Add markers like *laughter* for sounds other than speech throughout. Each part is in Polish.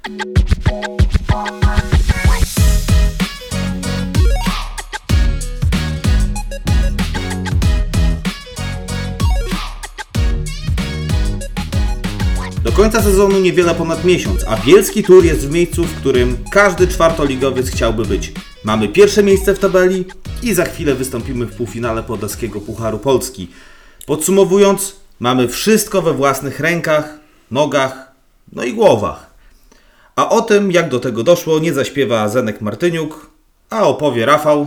Do końca sezonu niewiele ponad miesiąc, a Bielski Tour jest w miejscu, w którym każdy czwartoligowiec chciałby być. Mamy pierwsze miejsce w tabeli i za chwilę wystąpimy w półfinale Podlaskiego Pucharu Polski. Podsumowując, mamy wszystko we własnych rękach, nogach, no i głowach. A o tym, jak do tego doszło, nie zaśpiewa Zenek Martyniuk, a opowie Rafał.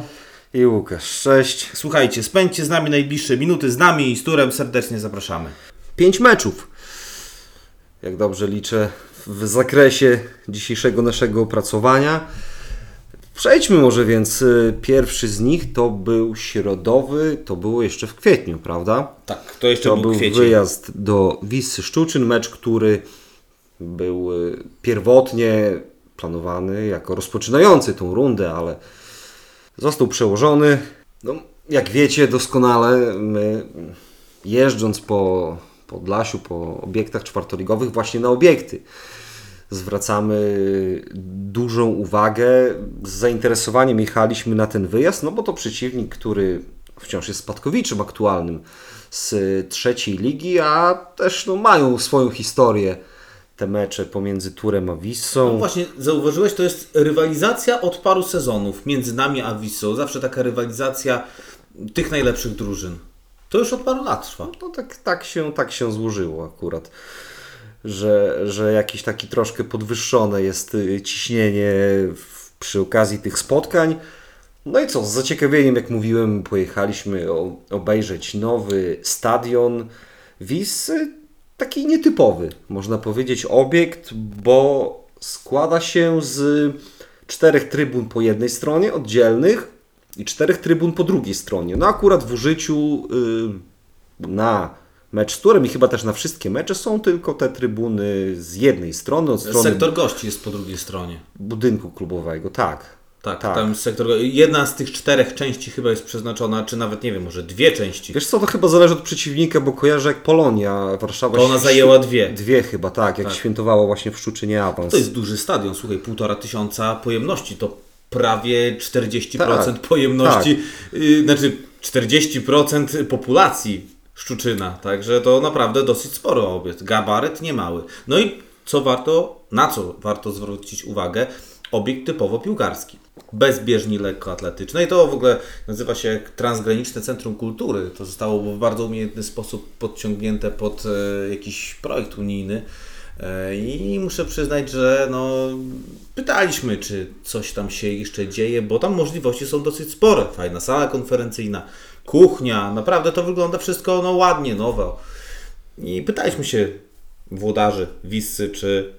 I Łukasz, cześć. Słuchajcie, spędźcie z nami najbliższe minuty, z nami i z Turem serdecznie zapraszamy. Pięć meczów. Jak dobrze liczę, w zakresie dzisiejszego naszego opracowania. Przejdźmy może więc. y, Pierwszy z nich to był środowy, to było jeszcze w kwietniu, prawda? Tak, to jeszcze To był był kwiecień. wyjazd do Wisy Szczuczyn, mecz, który był y, pierwotnie planowany jako rozpoczynający tą rundę, ale został przełożony. No, jak wiecie doskonale, my jeżdżąc po Podlasiu, po obiektach czwartoligowych, właśnie na obiekty, zwracamy dużą uwagę. Z zainteresowaniem jechaliśmy na ten wyjazd, no bo to przeciwnik, który wciąż jest spadkowiczem aktualnym z trzeciej ligi, a też no, mają swoją historię te mecze pomiędzy Turem a Wissą. No właśnie, zauważyłeś, to jest rywalizacja od paru sezonów między nami a Wisłą. Zawsze taka rywalizacja tych najlepszych drużyn. To już od paru lat trwa. No tak, tak, się, tak się złożyło akurat, że, że jakieś takie troszkę podwyższone jest y, ciśnienie w, przy okazji tych spotkań. No i co, z zaciekawieniem, jak mówiłem, pojechaliśmy obejrzeć nowy stadion Wisy, taki nietypowy, można powiedzieć, obiekt, bo składa się z czterech trybun po jednej stronie, oddzielnych, i czterech trybun po drugiej stronie. No akurat w użyciu y, na mecz z Turem i chyba też na wszystkie mecze są tylko te trybuny z jednej strony, od strony Sektor gości jest po drugiej stronie. budynku klubowego, tak. Tak, Tak. tam sektor Jedna z tych czterech części chyba jest przeznaczona, czy nawet nie wiem, może dwie części. Wiesz co, to chyba zależy od przeciwnika, bo kojarzę jak Polonia, Warszawa... To ona zajęła dwie. Dwie chyba, tak, jak świętowała właśnie w Szczuczynie awans. To jest duży stadion, słuchaj, półtora tysiąca pojemności, to prawie 40% Tak, pojemności, y, znaczy 40% populacji Szczuczyna, także to naprawdę dosyć sporo obiekt, gabaryt niemały. No i co warto, na co warto zwrócić uwagę, obiekt typowo piłkarski, bez bieżni lekkoatletycznej, to w ogóle nazywa się Transgraniczne Centrum Kultury, to zostało w bardzo umiejętny sposób podciągnięte pod e, jakiś projekt unijny, E, I muszę przyznać, że no, pytaliśmy, czy coś tam się jeszcze dzieje, bo tam możliwości są dosyć spore. Fajna sala konferencyjna, kuchnia, naprawdę to wygląda wszystko no, ładnie, nowo. I pytaliśmy się włodarzy Wissy, czy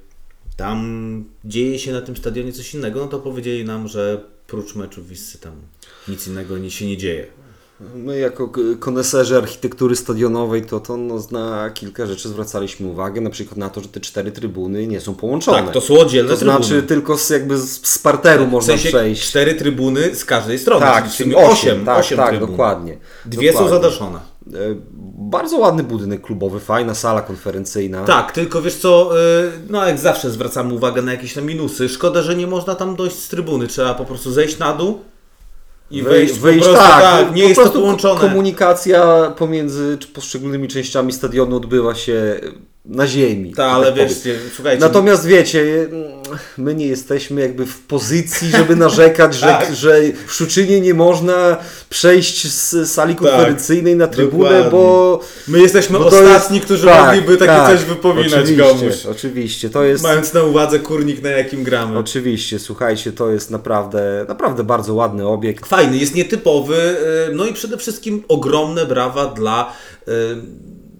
tam dzieje się na tym stadionie coś innego, no to powiedzieli nam, że prócz meczów Wissy tam nic innego się nie dzieje. My jako koneserzy architektury stadionowej to, to no, na kilka rzeczy zwracaliśmy uwagę, na przykład na to, że te cztery trybuny nie są połączone. Tak, to są oddzielne To trybuny. znaczy tylko z, jakby z, parteru W można sensie przejść. cztery trybuny z każdej strony, Tak, czyli osiem, osiem, tak, osiem tak, trybun. dokładnie. Dwie są dokładnie. zadaszone. E, Bardzo ładny budynek klubowy, fajna sala konferencyjna. Tak, tylko wiesz co, y, no jak zawsze zwracamy uwagę na jakieś tam minusy. Szkoda, że nie można tam dojść z trybuny. Trzeba po prostu zejść na dół i Wej- wejść, wyjść, po prostu, tak, tak, nie po jest to połączone. Komunikacja pomiędzy poszczególnymi częściami stadionu odbywa się na ziemi. Tak, że ale tak powiem. wiesz, słuchajcie, Natomiast wiecie, my nie jesteśmy jakby w pozycji, żeby narzekać, że, *laughs* Tak. że w Szczuczynie nie można przejść z sali konferencyjnej na trybunę, dokładnie. bo... my jesteśmy bo ostatni, jest- którzy tak, mogliby takie tak, coś wypominać oczywiście, komuś. Oczywiście, to jest... Mając na uwadze kurnik, na jakim gramy. Oczywiście, słuchajcie, to jest naprawdę, naprawdę bardzo ładny obiekt. Fajny, jest nietypowy, y, no i przede wszystkim ogromne brawa dla y,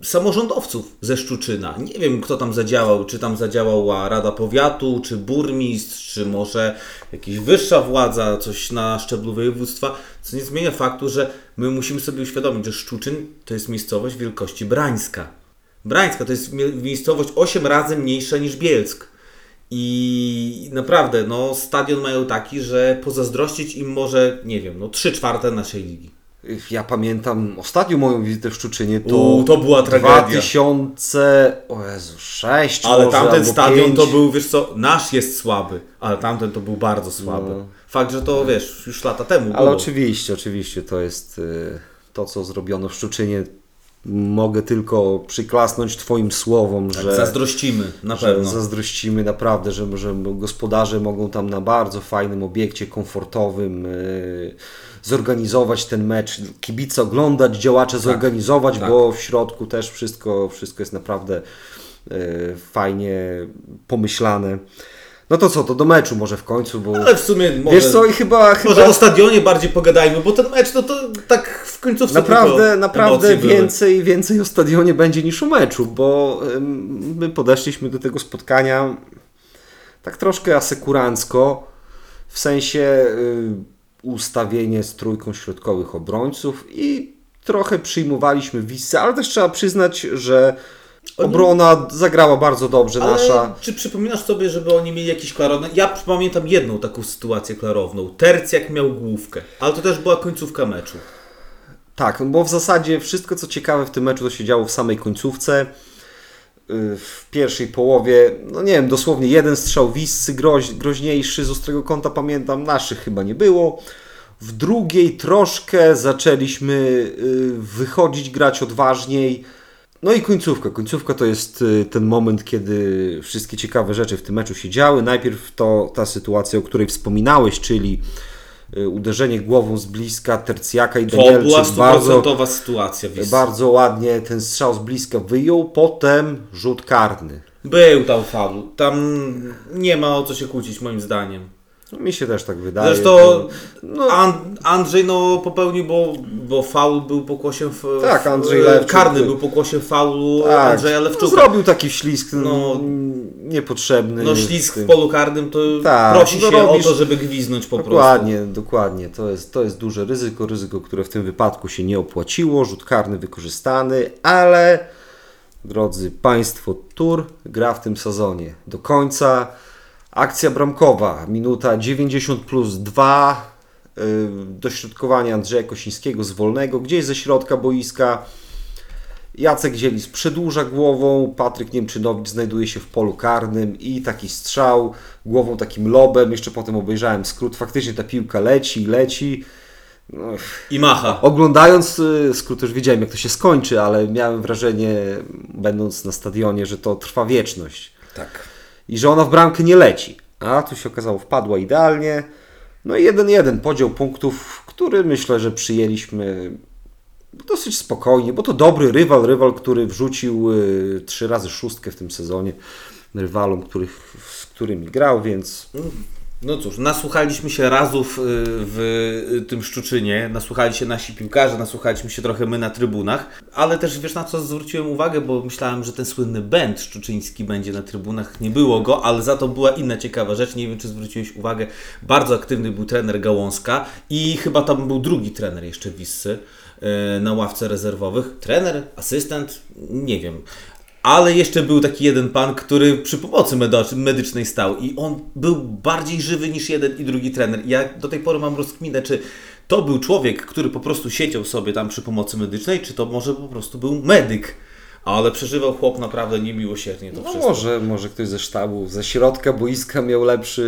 samorządowców ze Szczuczyna. Nie wiem, kto tam zadziałał, czy tam zadziałała Rada Powiatu, czy burmistrz, czy może jakaś wyższa władza, coś na szczeblu województwa, co nie zmienia faktu, że my musimy sobie uświadomić, że Szczuczyn to jest miejscowość wielkości Brańska. Brańska to jest mie- miejscowość 8 razy mniejsza niż Bielsk. I naprawdę, no, stadion mają taki, że pozazdrościć im może, nie wiem, no, 3 czwarte naszej ligi. Ja pamiętam ostatnią moją wizytę w Szczuczynie to, U, to była tragedia. 2000, o Jezu, 6 Ale może, tamten stadion 5. to był, wiesz co, nasz jest słaby, ale tamten to był bardzo słaby. No. Fakt, że to wiesz, już lata temu Ale było. oczywiście, oczywiście to jest y, to, co zrobiono w Szczuczynie. Mogę tylko przyklasnąć Twoim słowom, Tak, że, Zazdrościmy, na że pewno. zazdrościmy naprawdę, że, że gospodarze mogą tam na bardzo fajnym obiekcie, komfortowym y, zorganizować ten mecz, kibice oglądać, działacze zorganizować, tak. bo w środku też wszystko, wszystko jest naprawdę y, fajnie pomyślane. No to co, to do meczu może w końcu, bo Ale w sumie może, wiesz co, i chyba, chyba może o stadionie bardziej pogadajmy, bo ten mecz, no to tak w końcówce Naprawdę, naprawdę emocje były. więcej, więcej o stadionie będzie niż o meczu, bo my podeszliśmy do tego spotkania tak troszkę asekurancko, w sensie y, ustawienie z trójką środkowych obrońców i trochę przyjmowaliśmy Wisę, ale też trzeba przyznać, że obrona zagrała bardzo dobrze Ale nasza. czy przypominasz sobie, żeby oni mieli jakieś klarowne? Ja pamiętam jedną taką sytuację klarowną. Tercjak miał główkę, ale to też była końcówka meczu. Tak, bo w zasadzie wszystko co ciekawe w tym meczu to się działo w samej końcówce. Yy, W pierwszej połowie, no nie wiem, dosłownie jeden strzał Wissy, groź, groźniejszy z ostrego kąta, pamiętam, naszych chyba nie było. W drugiej troszkę zaczęliśmy yy, wychodzić, grać odważniej. No i końcówka. Końcówka to jest yy, ten moment, kiedy wszystkie ciekawe rzeczy w tym meczu się działy. Najpierw to ta sytuacja, o której wspominałeś, czyli yy, uderzenie głową z bliska Tercjaka i To była Danielczyk stuprocentowa sytuacja. Wisły. bardzo ładnie ten strzał z bliska wyjął, potem rzut karny. Był tam faul. Tam nie ma o co się kłócić moim zdaniem. No, Mi się też tak wydaje. Zresztą No, An- Andrzej no popełnił, bo, bo faul był pokłosiem w, Tak, Andrzej w, Lewczuk. karny był pokłosiem faulu tak, Andrzeja no, Lewczuka. zrobił taki ślizg no, No. niepotrzebny. No ślizg w polu karnym to Tak, prosi no się robisz- o to, żeby gwiznąć po prostu. Dokładnie, dokładnie. To jest, to jest duże ryzyko, ryzyko, które w tym wypadku się nie opłaciło. Rzut karny wykorzystany, ale drodzy Państwo, Tur gra w tym sezonie do końca. Akcja bramkowa, minuta 90 plus 2. Yy, dośrodkowanie Andrzeja Kosińskiego z wolnego, gdzieś ze środka boiska. Jacek Zielis przedłuża głową, Patryk Niemczynowicz znajduje się w polu karnym i taki strzał głową takim lobem, jeszcze potem obejrzałem skrót, faktycznie ta piłka leci, leci. No, I macha. oglądając y, skrót już wiedziałem jak to się skończy, ale miałem wrażenie, będąc na stadionie, że to trwa wieczność Tak. I że ona w bramkę nie leci. A tu się okazało, wpadła idealnie. No i jeden jeden podział punktów, który myślę, że przyjęliśmy dosyć spokojnie, bo to dobry rywal, rywal, który wrzucił y, trzy razy szóstkę w tym sezonie rywalom, których, z którymi grał, więc No cóż, nasłuchaliśmy się razów y, w y, tym Szczuczynie, nasłuchali się nasi piłkarze, nasłuchaliśmy się trochę my na trybunach, ale też wiesz na co zwróciłem uwagę, bo myślałem, że ten słynny band szczuczyński będzie na trybunach, nie było go, ale za to była inna ciekawa rzecz, nie wiem czy zwróciłeś uwagę, bardzo aktywny był trener Gałązka i chyba tam był drugi trener jeszcze Wissy y, na ławce rezerwowych, trener, asystent, nie wiem, ale jeszcze był taki jeden pan, który przy pomocy medycznej stał i on był bardziej żywy niż jeden i drugi trener. Ja do tej pory mam rozkminę, czy to był człowiek, który po prostu siedział sobie tam przy pomocy medycznej, czy to może po prostu był medyk. Ale przeżywał chłop naprawdę niemiłosiernie to no wszystko. może, może ktoś ze sztabu, ze środka boiska miał lepszy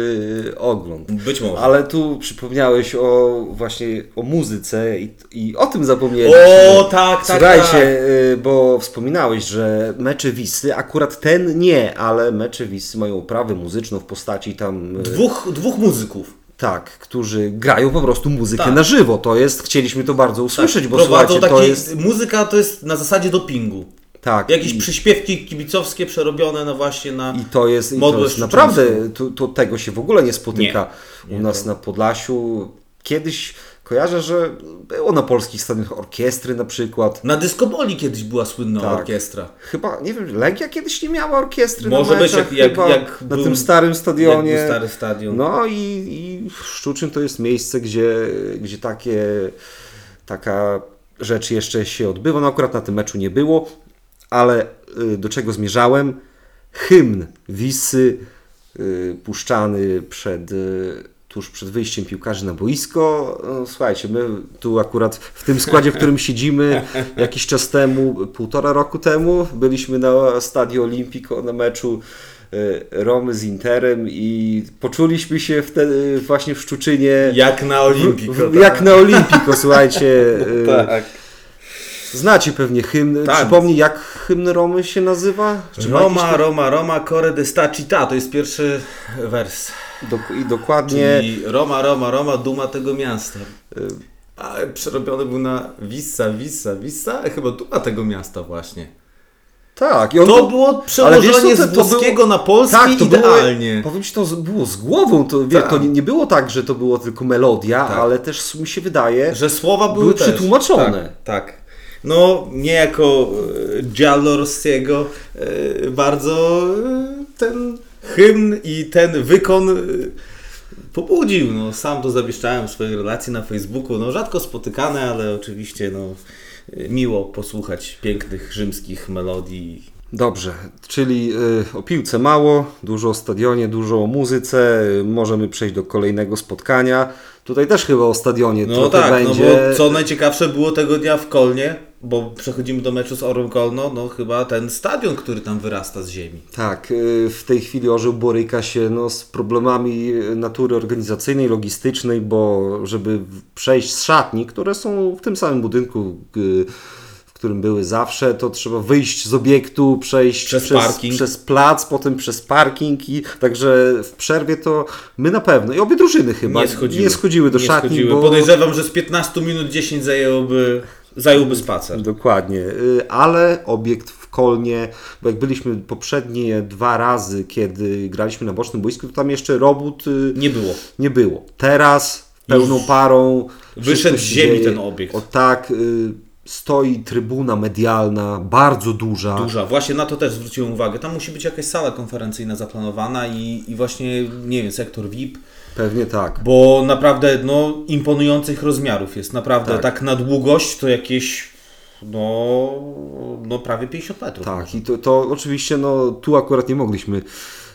y, ogląd. Być może. Ale tu przypomniałeś o właśnie o muzyce i, i o tym zapomnieliśmy. O, tak, tak, Słuchajcie, tak. y, bo wspominałeś, że mecze Wisy, akurat ten nie, ale mecze Wisy mają oprawę muzyczną w postaci tam, y, Dwóch, dwóch muzyków. tak, którzy grają po prostu muzykę Tak. na żywo. To jest, chcieliśmy to bardzo usłyszeć, bo Prowadzą słuchajcie, to jest, Muzyka to jest na zasadzie dopingu. Tak. Jakieś i- przyśpiewki kibicowskie przerobione na właśnie na... I to jest, i to jest naprawdę, to, to tego się w ogóle nie spotyka Nie, u nas na Podlasiu. Kiedyś kojarzę, że było na polskich stadionach orkiestry na przykład. Na Dyskoboli kiedyś była słynna Tak. orkiestra. Chyba, nie wiem, Legia kiedyś nie miała orkiestry Może na być, meczach, jak- jak- chyba jak na był- tym starym stadionie. Jak był stary stadion. No i, i Szczuczyn to jest miejsce, gdzie, gdzie takie, taka rzecz jeszcze się odbywa. No akurat na tym meczu nie było, ale y, do czego zmierzałem? Hymn Wisy y, puszczany przed y, tuż przed wyjściem piłkarzy na boisko. No, słuchajcie, my tu akurat w tym składzie, w którym siedzimy, jakiś czas temu, półtora roku temu, byliśmy na Stadio Olimpico na meczu Romy z Interem i poczuliśmy się wtedy właśnie w Szczuczynie Jak na Olimpiko. tak. jak na Olimpico, słuchajcie. *laughs* Tak. Znacie pewnie hymn. Tak. Przypomnij, jak hymn Romy się nazywa? Czy jakiś Roma, Roma, Roma, Core de sta città, to jest pierwszy wers. Dok- I dokładnie. Czyli Roma, Roma, Roma, duma tego miasta. A przerobiony był na Wissa, Wissa, Wissa, chyba duma tego miasta właśnie. Tak, i on To był- było ale przełożenie z włoskiego na polski tak, to idealnie. Było, powiem Ci, to było z głową. To, wie, Tak. to nie, nie było tak, że to było tylko melodia, Tak. ale też mi się wydaje, Że słowa były, były też. przetłumaczone. Tak, tak. No, mnie jako e, Giallo Rossiego e, bardzo e, ten hymn i ten wykon pobudził. No, sam to zawieszczałem w swojej relacji na Facebooku. No, rzadko spotykane, ale oczywiście no, miło posłuchać pięknych rzymskich melodii. Dobrze, czyli y, o piłce mało, dużo o stadionie, dużo o muzyce. y, Możemy przejść do kolejnego spotkania. Tutaj też chyba o stadionie No trochę tak, będzie. no bo co najciekawsze było tego dnia w Kolnie, bo przechodzimy do meczu z Orłem Kolno, no chyba ten stadion, który tam wyrasta z ziemi. Tak, y, w tej chwili Orzeł boryka się no, z problemami natury organizacyjnej, logistycznej, bo żeby przejść z szatni, które są w tym samym budynku, którym były zawsze, to trzeba wyjść z obiektu, przejść Przez przez, parking. przez plac, potem przez parking i także w przerwie to my na pewno i obie drużyny chyba nie schodziły, nie schodziły do Nie szatni, schodziły. bo Podejrzewam, że z 15 minut 10 zająłby, zająłby spacer. Dokładnie, y, ale obiekt w Kolnie, bo jak byliśmy poprzednie dwa razy, kiedy graliśmy na bocznym boisku, to tam jeszcze robót y, Nie było. nie było. Teraz pełną parą wyszedł z ziemi dzieje. ten obiekt. O tak, y, stoi trybuna medialna, bardzo duża. Duża. Właśnie na to też zwróciłem uwagę. Tam musi być jakaś sala konferencyjna zaplanowana i, i właśnie, nie wiem, sektor VIP, Pewnie tak. bo naprawdę no, imponujących rozmiarów jest. Naprawdę Tak. tak, na długość to jakieś no, no prawie 50 metrów. Tak, i to, to oczywiście no, tu akurat nie mogliśmy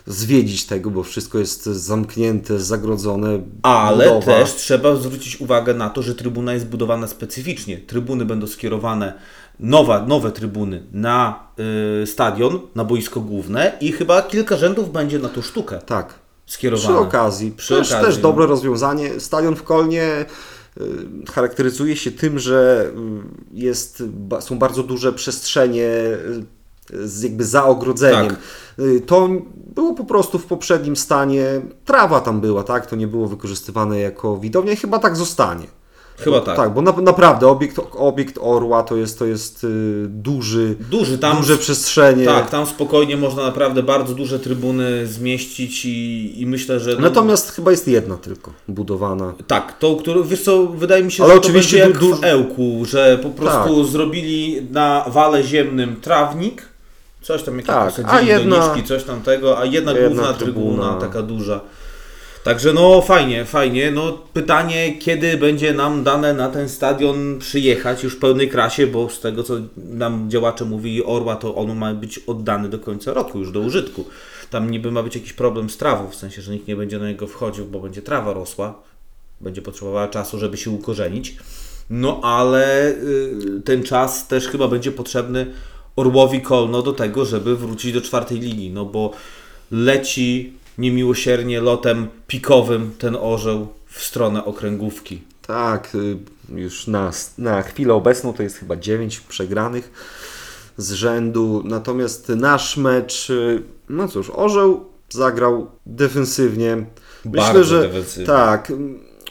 zwiedzić tego, bo wszystko jest zamknięte, zagrodzone. Ale budowa. też trzeba zwrócić uwagę na to, że trybuna jest budowana specyficznie. Trybuny będą skierowane, nowa, nowe trybuny na y, stadion, na boisko główne i chyba kilka rzędów będzie na tą sztukę Tak. skierowane. Przy okazji. Przy też, okazji, też no. dobre rozwiązanie. Stadion w Kolnie y, charakteryzuje się tym, że y, jest, są bardzo duże przestrzenie y, z jakby za ogrodzeniem. Tak. Y, To było po prostu w poprzednim stanie, trawa tam była, tak? To nie było wykorzystywane jako widownia i chyba tak zostanie. Chyba tak. Tak, bo na, naprawdę obiekt, obiekt Orła to jest, to jest y, duży, Duży tam. duże przestrzenie. Tak, tam spokojnie można naprawdę bardzo duże trybuny zmieścić i, i myślę, że. No, Natomiast chyba jest jedna tylko budowana. Tak, tą, którą, wiesz co, wydaje mi się, Ale że oczywiście to będzie jak duż- w Ełku, że po prostu zrobili na wale ziemnym trawnik, coś tam, jakieś Tak, a jedna- doniczki, coś tam tego, a jedna, jedna główna trybuna. trybuna, taka duża. Także no fajnie, fajnie. No pytanie, kiedy będzie nam dane na ten stadion przyjechać już w pełnej krasie, bo z tego co nam działacze mówili Orła, to on ma być oddany do końca roku już do użytku. Tam niby ma być jakiś problem z trawą, w sensie, że nikt nie będzie na niego wchodził, bo będzie trawa rosła. Będzie potrzebowała czasu, żeby się ukorzenić. No ale y, ten czas też chyba będzie potrzebny Orłowi Kolno do tego, żeby wrócić do czwartej ligi, no bo leci niemiłosiernie lotem pikowym ten orzeł w stronę okręgówki. Tak, y, już na, na chwilę obecną to jest chyba 9 przegranych z rzędu. Natomiast nasz mecz, y, no cóż, Orzeł zagrał defensywnie. Bardzo że defensywnie. tak.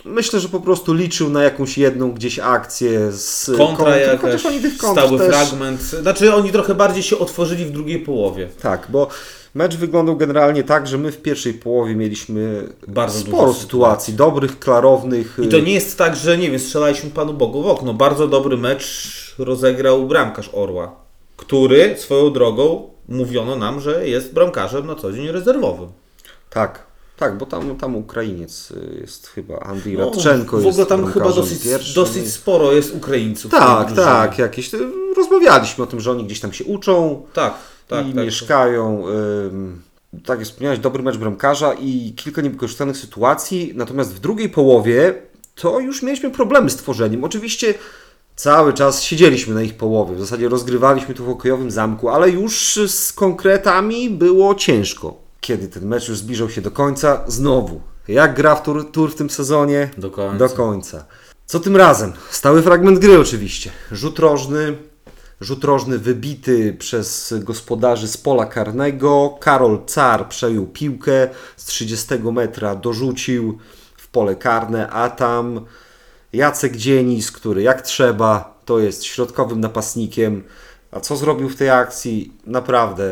Myślę, że po prostu liczył na jakąś jedną gdzieś akcję z Kontra kontrą, jakaś, oni tych stały też, fragment. Znaczy oni trochę bardziej się otworzyli w drugiej połowie. Tak, bo mecz wyglądał generalnie tak, że my w pierwszej połowie mieliśmy Bardzo sporo sytuacji, dobrych, klarownych. I to nie jest tak, że nie wiem, strzelaliśmy Panu Bogu w okno. Bardzo dobry mecz rozegrał bramkarz Orła, który swoją drogą mówiono nam, że jest bramkarzem na co dzień rezerwowym. Tak, tak, bo tam, tam Ukrainiec y, jest chyba Andrii No, Radczenko. w jest ogóle tam chyba dosyć, pierwszym. dosyć sporo jest Ukraińców. w Tak, tak, jakieś. y, Rozmawialiśmy o tym, że oni gdzieś tam się uczą Tak, tak, i tak. mieszkają. ym, tak jak wspomniałeś, dobry mecz bramkarza i kilka niewykorzystanych sytuacji, natomiast w drugiej połowie to już mieliśmy problemy z tworzeniem. Oczywiście cały czas siedzieliśmy na ich połowie, w zasadzie rozgrywaliśmy to w hokejowym zamku, ale już z konkretami było ciężko. Kiedy ten mecz już zbliżał się do końca, znowu, jak gra w tur, tur w tym sezonie? Do końca. Do końca. Co tym razem? Stały fragment gry oczywiście. Rzut rożny, rzut rożny wybity przez gospodarzy z pola karnego. Karol Car przejął piłkę z 30 metra, dorzucił w pole karne, a tam Jacek Dzienis, który jak trzeba, to jest środkowym napastnikiem. A co zrobił w tej akcji? Naprawdę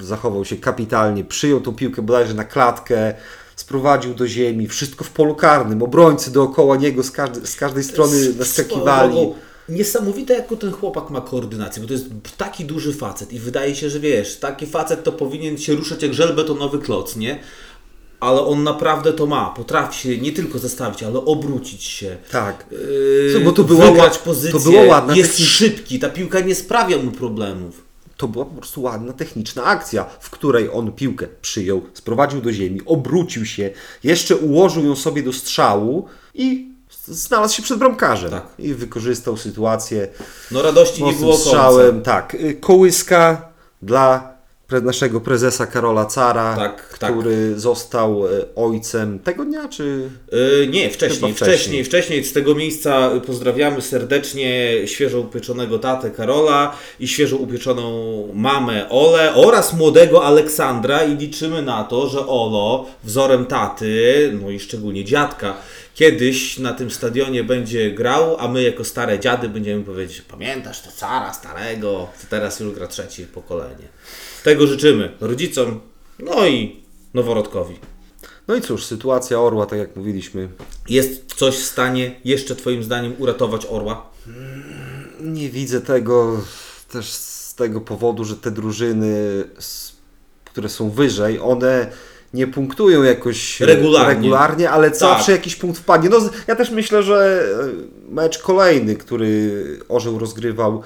zachował się kapitalnie, przyjął tą piłkę bodajże na klatkę, sprowadził do ziemi, wszystko w polu karnym, obrońcy dookoła niego z, każdy, z każdej strony naskakiwali. Niesamowite, jaką ten chłopak ma koordynację, bo to jest taki duży facet i wydaje się, że wiesz, taki facet to powinien się ruszać jak żelbetonowy kloc, nie? Ale on naprawdę to ma. Potrafi się nie tylko zastawić, ale obrócić się. Tak. Yy, bo to było wygrać pozycję. to było ładne, Jest szybki, ta piłka nie sprawia mu problemów. To była po prostu ładna techniczna akcja, w której on piłkę przyjął, sprowadził do ziemi, obrócił się, jeszcze ułożył ją sobie do strzału i znalazł się przed bramkarzem. Tak. I wykorzystał sytuację No radości nie było końca. strzałem. Tak, y, kołyska dla naszego prezesa Karola Cara, Tak, tak. który został y, ojcem tego dnia, czy... Yy, nie, wcześniej, wcześniej, wcześniej. wcześniej. Z tego miejsca pozdrawiamy serdecznie świeżo upieczonego tatę Karola i świeżo upieczoną mamę Olę oraz młodego Aleksandra i liczymy na to, że Olo wzorem taty, no i szczególnie dziadka, kiedyś na tym stadionie będzie grał, a my jako stare dziady będziemy powiedzieć, pamiętasz to cara starego, to teraz już gra trzecie pokolenie. Tego życzymy rodzicom, no i noworodkowi. No i cóż, sytuacja Orła, tak jak mówiliśmy, Jest coś w stanie jeszcze Twoim zdaniem uratować Orła? Nie widzę tego też z tego powodu, że te drużyny, które są wyżej, one nie punktują jakoś Regularnie. regularnie ale Tak. zawsze jakiś punkt wpadnie. No, ja też myślę, że e, mecz kolejny, który Orzeł rozgrywał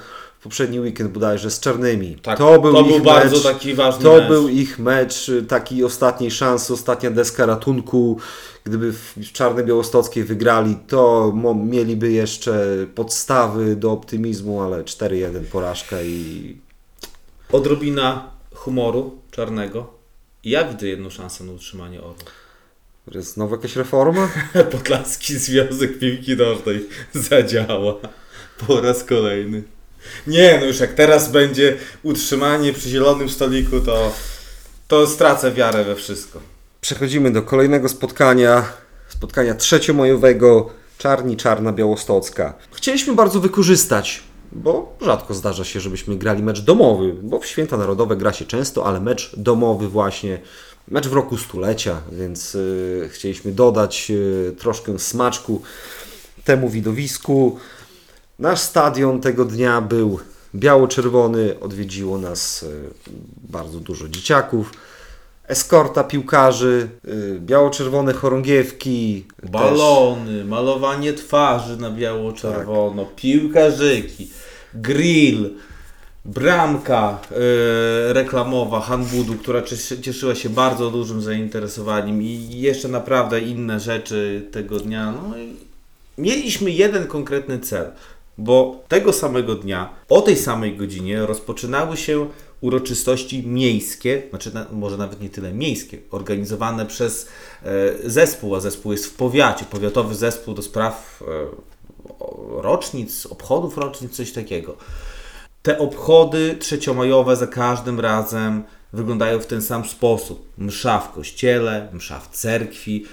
poprzedni weekend bodajże z Czarnymi. Tak, to był, to ich był mecz, bardzo taki ważny To mecz. był ich mecz y, takiej ostatniej szansy, ostatnia deska ratunku. Gdyby w Czarnej Białostockiej wygrali, to mieliby jeszcze podstawy do optymizmu, ale 4-1 porażka i Odrobina humoru czarnego. Ja widzę jedną szansę na utrzymanie Orła. jest znowu jakaś reforma? *laughs* Podlaski Związek Piłki Nożnej zadziała po raz kolejny. Nie, no już jak teraz będzie utrzymanie przy zielonym stoliku, to, to stracę wiarę we wszystko. Przechodzimy do kolejnego spotkania, spotkania trzeciomajowego Czarni Czarna Białostocka. Chcieliśmy bardzo wykorzystać, bo rzadko zdarza się, żebyśmy grali mecz domowy, bo w święta narodowe gra się często, ale mecz domowy właśnie, mecz w roku stulecia, więc y, chcieliśmy dodać y, troszkę smaczku temu widowisku. Nasz stadion tego dnia był biało-czerwony, odwiedziło nas y, bardzo dużo dzieciaków eskorta piłkarzy, y, biało-czerwone chorągiewki, też- Balony, malowanie twarzy na biało-czerwono, piłkarzyki, grill, bramka e, reklamowa Hanbudu, która cieszy- cieszyła się bardzo dużym zainteresowaniem i jeszcze naprawdę inne rzeczy tego dnia. No i mieliśmy jeden konkretny cel, bo tego samego dnia, o tej samej godzinie rozpoczynały się uroczystości miejskie, znaczy na, może nawet nie tyle miejskie, organizowane przez e, zespół, a zespół jest w powiacie, powiatowy zespół do spraw e, rocznic, obchodów rocznic, coś takiego. Te obchody trzeciomajowe za każdym razem wyglądają w ten sam sposób. Msza w kościele, msza w cerkwi,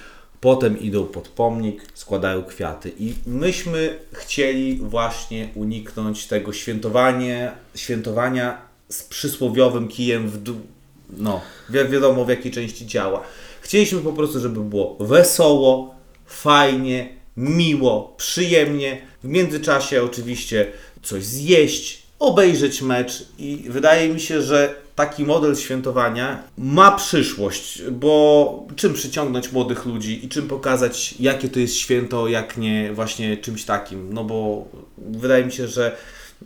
potem idą pod pomnik, składają kwiaty. I myśmy chcieli właśnie uniknąć tego świętowania, świętowania z przysłowiowym kijem w dół. No, wi- wiadomo w jakiej części ciała. Chcieliśmy po prostu, żeby było wesoło, fajnie, miło, przyjemnie. W międzyczasie oczywiście coś zjeść, obejrzeć mecz i wydaje mi się, że taki model świętowania ma przyszłość, bo czym przyciągnąć młodych ludzi i czym pokazać, jakie to jest święto, jak nie właśnie czymś takim. No bo wydaje mi się, że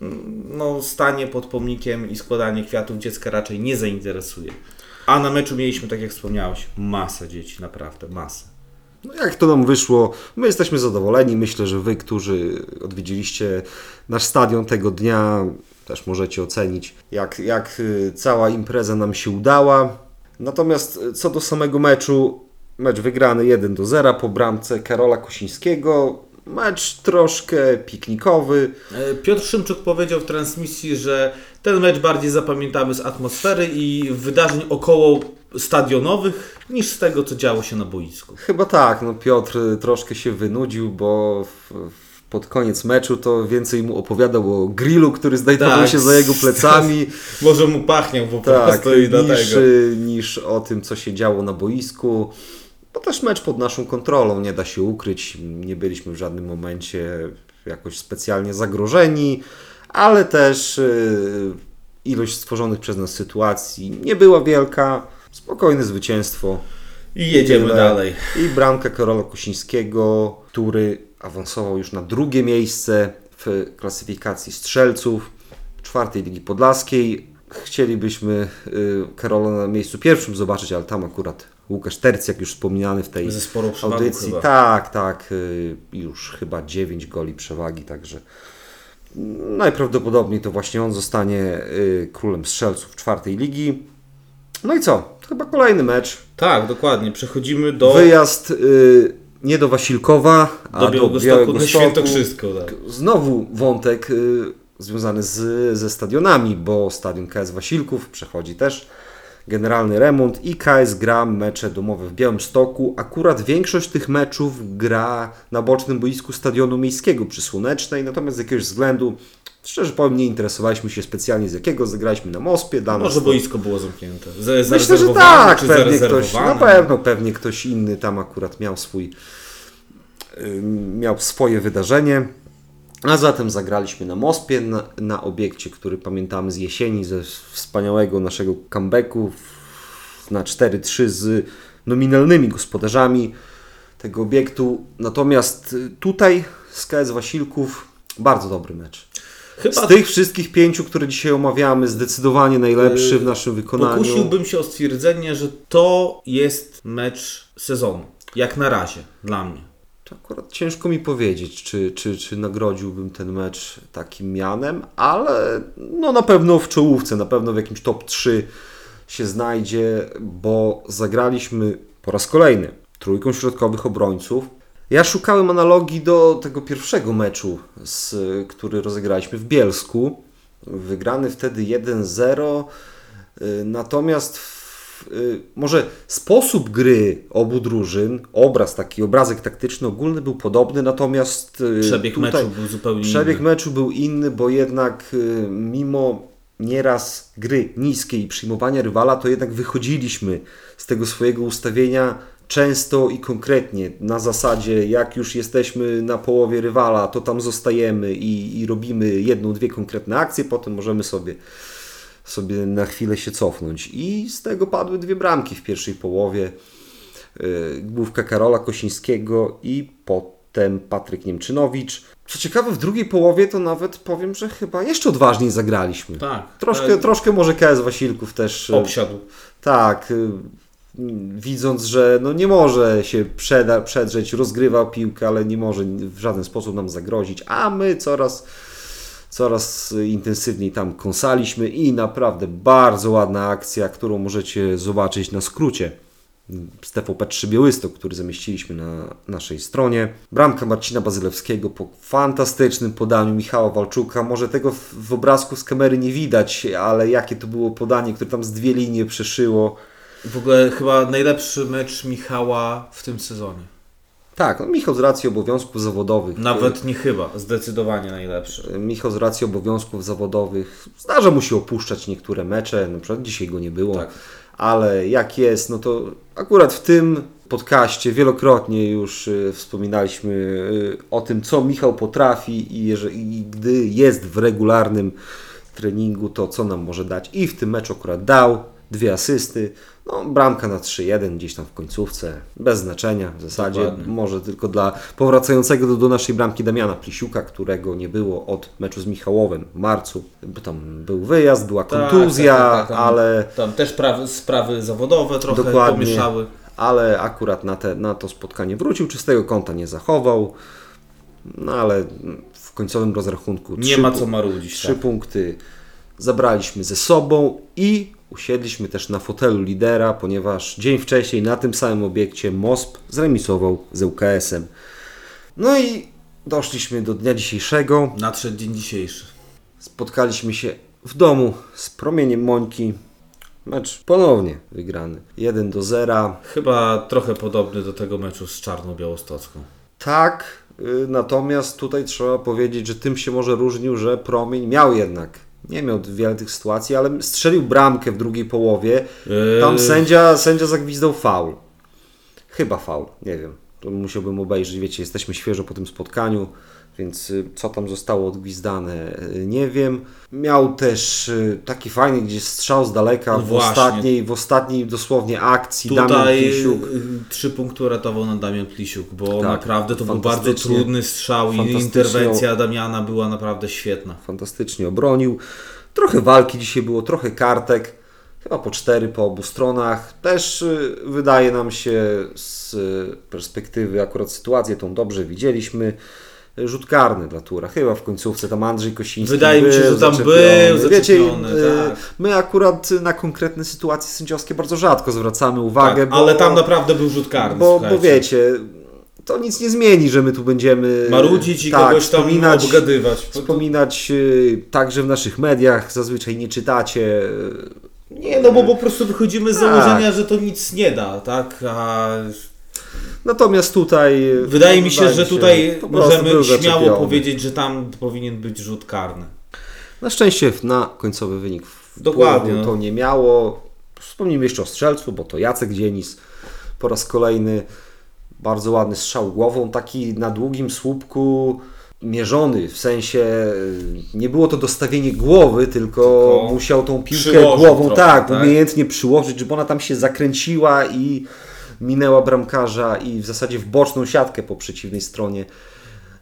mm, no, stanie pod pomnikiem i składanie kwiatów dziecka raczej nie zainteresuje. A na meczu mieliśmy, tak jak wspomniałeś, masę dzieci, naprawdę, masę. No jak to nam wyszło, my jesteśmy zadowoleni. Myślę, że wy, którzy odwiedziliście nasz stadion tego dnia, też możecie ocenić, jak, jak y, cała impreza nam się udała. Natomiast y, co do samego meczu, mecz wygrany 1 do 0 po bramce Karola Kosińskiego. Mecz troszkę piknikowy. E, Piotr Szymczuk powiedział w transmisji, że ten mecz bardziej zapamiętamy z atmosfery i wydarzeń około stadionowych niż z tego, co działo się na boisku. Chyba tak, no Piotr troszkę się wynudził, bo w, w, pod koniec meczu to więcej mu opowiadał o grillu, który znajdował Tak. się za jego plecami. *laughs* Może mu pachniał po tak, prostu i niż, niż o tym, co się działo na boisku. Bo też mecz pod naszą kontrolą, nie da się ukryć. Nie byliśmy w żadnym momencie jakoś specjalnie zagrożeni, ale też y, ilość stworzonych przez nas sytuacji nie była wielka. Spokojne zwycięstwo. I jedziemy Tyle. dalej. I bramka Karola Kusińskiego, który awansował już na drugie miejsce w klasyfikacji strzelców czwartej Ligi Podlaskiej. Chcielibyśmy y, Karola na miejscu pierwszym zobaczyć, ale tam akurat Łukasz Tercjak, już wspomniany w tej audycji. chyba. Tak, tak, y, już chyba 9 goli przewagi, także najprawdopodobniej to właśnie on zostanie y, królem strzelców czwartej ligi. No i co? Chyba kolejny mecz. Tak, dokładnie. Przechodzimy do, Wyjazd y, nie do Wasilkowa, a do do Białegostoku Białego na Stoku. Świętokrzysko. Tak. Znowu wątek y, związany z, ze stadionami, bo stadion KS Wasilków przechodzi też generalny remont i KS gra mecze domowe w Białymstoku. Akurat większość tych meczów gra na bocznym boisku stadionu miejskiego przy Słonecznej, natomiast z jakiegoś względu, szczerze powiem, nie interesowaliśmy się specjalnie z jakiego, zagraliśmy na Mospie. Dla nas Może to- boisko było zamknięte. Z, Myślę, że tak, pewnie ktoś, na pewno pewnie ktoś inny tam akurat miał swój, y, miał swoje wydarzenie. A zatem zagraliśmy na Mospie, na, na obiekcie, który pamiętamy z jesieni, ze wspaniałego naszego comebacku na 4-3 z nominalnymi gospodarzami tego obiektu. Natomiast y, tutaj z KS Wasilków bardzo dobry mecz. Chyba Z tych wszystkich pięciu, które dzisiaj omawiamy, zdecydowanie najlepszy w naszym wykonaniu. pokusiłbym się o stwierdzenie, że to jest mecz sezonu. Jak na razie, dla mnie. To akurat ciężko mi powiedzieć, czy, czy, czy nagrodziłbym ten mecz takim mianem, ale no na pewno w czołówce, na pewno w jakimś top 3 się znajdzie, bo zagraliśmy po raz kolejny trójką środkowych obrońców. Ja szukałem analogii do tego pierwszego meczu, z, który rozegraliśmy w Bielsku. Wygrany wtedy 1-0. y, Natomiast w, może sposób gry obu drużyn, obraz, taki obrazek taktyczny ogólny był podobny, natomiast y, Przebieg tutaj meczu był zupełnie przebieg inny. meczu był inny, bo jednak y, mimo nieraz gry niskiej i przyjmowania rywala, to jednak wychodziliśmy z tego swojego ustawienia często i konkretnie, na zasadzie jak już jesteśmy na połowie rywala, to tam zostajemy i, i robimy jedną, dwie konkretne akcje, potem możemy sobie sobie na chwilę się cofnąć. I z tego padły dwie bramki w pierwszej połowie. Yy, Główka Karola Kosińskiego i potem Patryk Niemczynowicz. Co ciekawe, w drugiej połowie to nawet powiem, że chyba jeszcze odważniej zagraliśmy. Tak. Troszkę, e, troszkę może KS Wasilków też. yy, obsiadł. Tak, y, widząc, że no nie może się przeda, przedrzeć, rozgrywa piłkę, ale nie może w żaden sposób nam zagrozić, a my coraz, coraz intensywniej tam kąsaliśmy i naprawdę bardzo ładna akcja, którą możecie zobaczyć na skrócie z TVP3 Białystok, który zamieściliśmy na naszej stronie. Bramka Marcina Bazylewskiego po fantastycznym podaniu Michała Walczuka. Może tego w, obrazku z kamery nie widać, ale jakie to było podanie, które tam z dwie linie przeszyło. W ogóle chyba najlepszy mecz Michała w tym sezonie. Tak, no Michał z racji obowiązków zawodowych. Nawet nie chyba, zdecydowanie najlepszy. e, Michał z racji obowiązków zawodowych. Zdarza mu się opuszczać niektóre mecze, na przykład dzisiaj go nie było. Tak. Ale jak jest, no to akurat w tym podcaście wielokrotnie już y, wspominaliśmy y, o tym, co Michał potrafi i, jeżeli, i gdy jest w regularnym treningu, to co nam może dać. I w tym meczu akurat dał. dwie asysty. No, bramka na 3-1 gdzieś tam w końcówce, bez znaczenia w zasadzie. Dokładnie. Może tylko dla powracającego do, do naszej bramki Damiana Plisiuka, którego nie było od meczu z Michałowem w marcu. Tam był wyjazd, była kontuzja, Tak, tak, tak, tam, ale Tam też prawy, sprawy zawodowe trochę Dokładnie. pomieszały. ale akurat na, te, na to spotkanie wrócił, czystego konta nie zachował. No ale w końcowym rozrachunku Nie trzy ma co marudzić. Trzy Tak. punkty zabraliśmy ze sobą i usiedliśmy też na fotelu lidera, ponieważ dzień wcześniej na tym samym obiekcie MOSP zremisował z UKS-em. No i doszliśmy do dnia dzisiejszego. Nadszedł dzień dzisiejszy. Spotkaliśmy się w domu z promieniem Mońki. Mecz ponownie wygrany. 1 do 0. Chyba trochę podobny do tego meczu z Czarną Białostocką. Tak, y, natomiast tutaj trzeba powiedzieć, że tym się może różnił, że promień miał jednak. Nie miał wiele tych sytuacji, ale strzelił bramkę w drugiej połowie. Tam Yy, sędzia, sędzia zagwizdał faul. Chyba faul, nie wiem. To musiałbym obejrzeć, wiecie, jesteśmy świeżo po tym spotkaniu, więc y, co tam zostało odgwizdane, y, nie wiem. Miał też y, taki fajny gdzieś strzał z daleka No w, ostatniej, w ostatniej dosłownie akcji. Damian Tutaj Plisiuk. y, trzy punkty uratował nam Damian Plisiuk, bo Tak, naprawdę to był bardzo trudny strzał i interwencja Damiana była naprawdę świetna. fantastycznie obronił. Trochę walki dzisiaj było, trochę kartek, chyba po cztery po obu stronach. Też wydaje nam się z perspektywy akurat sytuację tą dobrze widzieliśmy. Rzut karny dla Tura, chyba w końcówce tam Andrzej Kosiński Wydaje mi się, że tam był Wiecie, zaczepiony, y, tak. my akurat na konkretne sytuacje sędziowskie bardzo rzadko zwracamy uwagę, Tak, bo, ale tam naprawdę był rzut karny. bo, bo wiecie, to nic nie zmieni, że my tu będziemy Marudzić i tak, kogoś tam wspominać, obgadywać. Wspominać y, także w naszych mediach, zazwyczaj nie czytacie. y, Nie, no bo po prostu wychodzimy z Tak. założenia, że to nic nie da, tak? A Natomiast tutaj. wydaje mi się, wydaje że mi tutaj możemy śmiało powiedzieć, że tam powinien być rzut karny. Na szczęście na końcowy wynik Dokładnie, wpływu no. to nie miało. Wspomnijmy jeszcze o strzelcu, bo to Jacek Dzienis po raz kolejny bardzo ładny strzał głową, taki na długim słupku mierzony, w sensie y, nie było to dostawienie głowy, tylko, Tylko musiał tą piłkę głową trochę, tak, tak? umiejętnie przyłożyć, żeby ona tam się zakręciła i minęła bramkarza i w zasadzie w boczną siatkę po przeciwnej stronie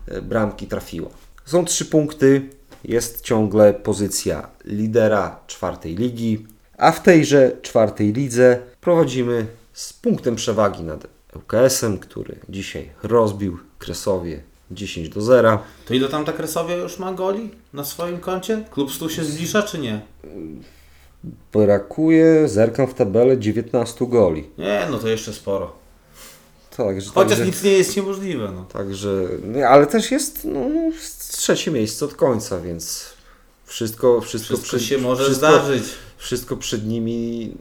e, bramki trafiła. Są trzy punkty, jest ciągle pozycja lidera czwartej ligi, a w tejże czwartej lidze prowadzimy z punktem przewagi nad ŁKS-em, który dzisiaj rozbił Kresowie 10 do 0. To ile tam ta Kresowia już ma goli na swoim koncie? Klub 100 się zbliża czy nie? Brakuje, zerkam w tabelę, 19 goli. Nie, no to jeszcze sporo. Chociaż także, nic nie jest niemożliwe. No. także nie, ale też jest no, trzecie miejsce od końca, więc wszystko, wszystko, Wszystko przed- się może wszystko, zdarzyć. wszystko przed nimi.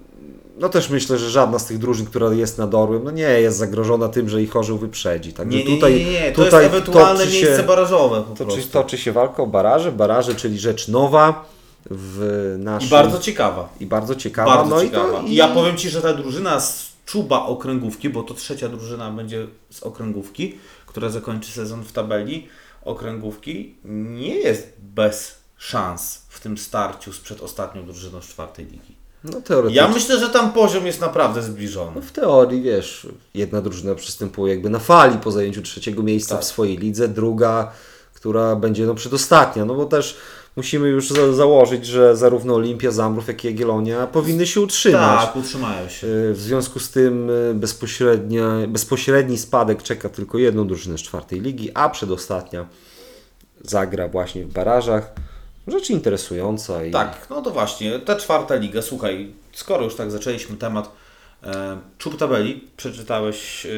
No też myślę, że żadna z tych drużyn, która jest nad Orłem, no nie jest zagrożona tym, że ich orzeł wyprzedzi. Także Nie, nie, tutaj, nie, nie, nie. To tutaj jest ewentualne miejsce się, barażowe po toczy, prostu. toczy się walka o baraże. Baraże, czyli rzecz nowa w naszym... I bardzo ciekawa. i bardzo ciekawa. Bardzo no ciekawa. I, to, I ja powiem Ci, że ta drużyna z Czuba Okręgówki, bo to trzecia drużyna będzie z Okręgówki, która zakończy sezon w tabeli Okręgówki, nie jest bez szans w tym starciu z przedostatnią drużyną z czwartej ligi. No teoretycznie. Ja myślę, że tam poziom jest naprawdę zbliżony. W teorii, wiesz, jedna drużyna przystępuje jakby na fali po zajęciu trzeciego miejsca Tak. w swojej lidze, druga, która będzie no przedostatnia, no bo też musimy już za założyć, że zarówno Olimpia, Zambrów, jak i Jagiellonia powinny się utrzymać. Tak, utrzymają się. Y, W związku z tym y, bezpośrednia, bezpośredni spadek czeka tylko jedną drużynę z czwartej ligi, a przedostatnia zagra właśnie w barażach. Rzecz interesująca i Tak, no to właśnie, ta czwarta liga, słuchaj, skoro już tak zaczęliśmy temat e, czub tabeli, przeczytałeś e,